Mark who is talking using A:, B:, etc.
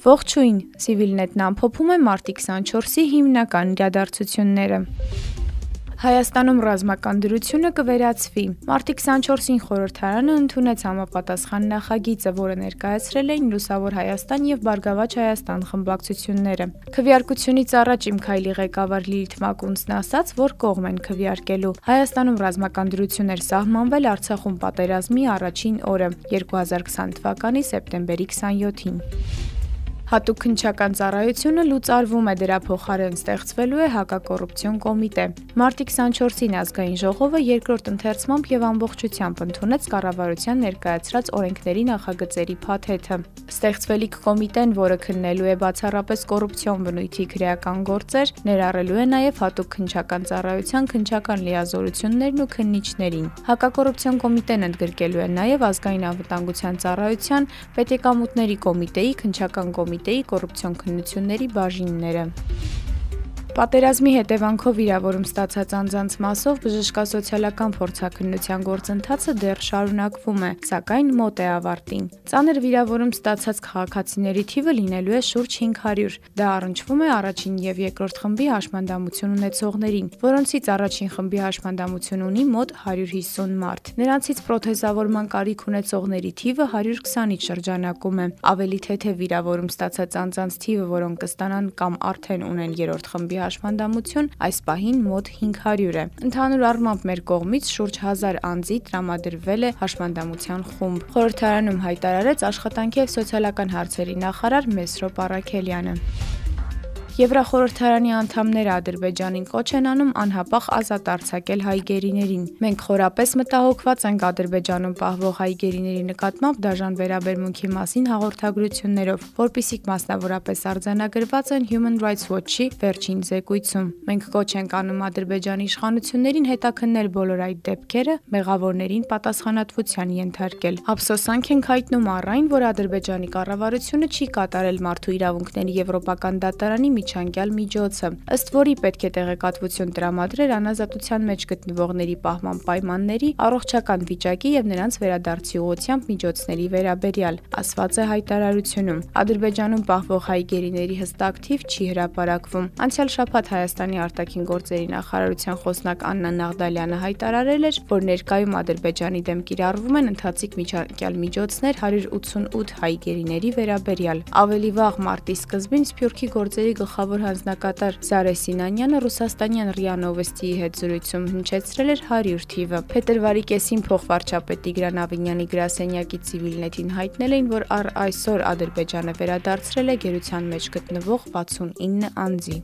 A: Ողջույն, Civilnet-ն ամփոփում է մարտի 24-ի հիմնական իրադարձությունները։ Հայաստանում ռազմական դրությունը կվերացվի։ Մարտի 24-ին խորհրդարանը ընդունեց համապատասխան նախագիծը, որը ներկայացրել էին Լուսավոր Հայաստան եւ Բարգավաճ Հայաստան խմբակցությունները։ Քվեարկությունից առաջ Իմ քայլի ղեկավար Լիլիթ Մակունցն ասաց, որ կողմ են քվեարկելու։ Հայաստանում ռազմական դրություն էր սահմանվել Արցախում պատերազմի առաջին օրը 2020 թվականի սեպտեմբերի 27-ին։ Հատուկ քննչական ծառայությունը լուծարվում է, դրա փոխարեն ստեղծվելու է հակակոռուպցիոն կոմիտե։ Մարտի 24-ին ազգային ժողովը երկրորդ ընթերցմամբ եւ ամբողջությամբ ընդունեց կառավարության ներկայացրած օրենքների նախագծերի փաթեթը։ Ստեղծվելիք կոմիտեն, որը քննելու է բացառապես կոռուպցիոն բնույթի քրեական գործեր, ներառելու է նաեւ հատուկ քննչական ծառայության քննչական լիազորություններն ու քննիչներին։ Հակակոռուպցիոն կոմիտեն ընդգրկելու է նաեւ ազգային անվտանգության ծառայության, պետեկամուտների կոմիտեի, քննչական կոմիտեի կոմիտեի կոռուպցիոն քննությունների բաժինները։ Պատերազմի հետևանքով վիրավորում ստացած անձանց մասով բժշկասոցիալական փորձաքննության գործընթացը դեռ շարունակվում է, սակայն մոտ է ավարտին։ Ծանր վիրավորում ստացած քաղաքացիների թիվը լինելու է շուրջ 500։ Դա առնչվում է առաջին եւ երկրորդ խմբի հաշմանդամություն ունեցողներին, որոնցից առաջին խմբի հաշմանդամություն ունի մոտ 150 մարդ։ Նրանցից պրոթեզավորման կարիք ունեցողների թիվը 120-ից շրջանակում է։ Ավելի թեթև վիրավորում ստացած անձանց թիվը, որոնք կստանան կամ արդեն ունեն երրորդ խմբի հաշմանդամություն այս պահին մոտ 500 է։ Ընդհանուր առմամբ մեր կողմից շուրջ 1000 անձի տրամադրվել է հաշմանդամության խումբ։ Խորհրդարանում հայտարարեց աշխատանքի եւ սոցիալական հարցերի նախարար Մեսրոպ Արաքելյանը։ Եվրախորհրդարանի անդամները Ադրբեջանին կոչ են անում անհապաղ ազատ արձակել հայ գերիներին։ Մենք խորապես մտահոգված ենք Ադրբեջանում պահվող հայ գերիների նկատմամբ դաժան վերաբերմունքի մասին հաղորդագրություններով, որpիսիք մասնավորապես արձանագրված են Human Rights Watch-ի վերջին զեկույցում։ Մենք կոչ ենք անում Ադրբեջանի իշխանություններին հետաքննել բոլոր այդ դեպքերը, մեղավորներին պատասխանատվության ենթարկել։ Ափսոսանք ենք հայտնում առ այն, որ Ադրբեջանի կառավարությունը չի կատարել մարդու իրավունքների եվրոպական դատարանի միջանկյալ միջոցը, ըստ որի պետք է տեղեկատվություն տրամադրել անազատության մեջ գտնվողների պահման պայմանների, առողջական վիճակի եւ նրանց վերադարձի ուղղությամբ միջոցների վերաբերյալ, ասված է հայտարարությունում։ Ադրբեջանում պահվող հայ գերիների հստակ թիվ չի հրապարակվում։ Անցյալ շաբաթ Հայաստանի արտաքին գործերի նախարարության խոսնակ Աննա Նաղդալյանը հայտարարել էր, որ ներկայում Ադրբեջանի դեմ կիրառվում են ընթացիկ միջանկյալ միջոցներ 188 հայ գերիների վերաբերյալ։ Ավելի վաղ մարտի սկզբին Սփյուռքի գործերի գլխավոր հանձնակատար Զարե Սինանյանը ռուսաստանյան ՌԻԱ Նովոստիի հետ զրույցում հնչեցրել էր 100 թիվը։ Փետրվարի կեսին փոխվարչապետ Տիգրան Ավինյանի գրասենյակի Civilnet-ին հայտնել էին, որ առ այսօր Ադրբեջանը վերադարձրել է գերության մեջ գտնվող 69 անձի։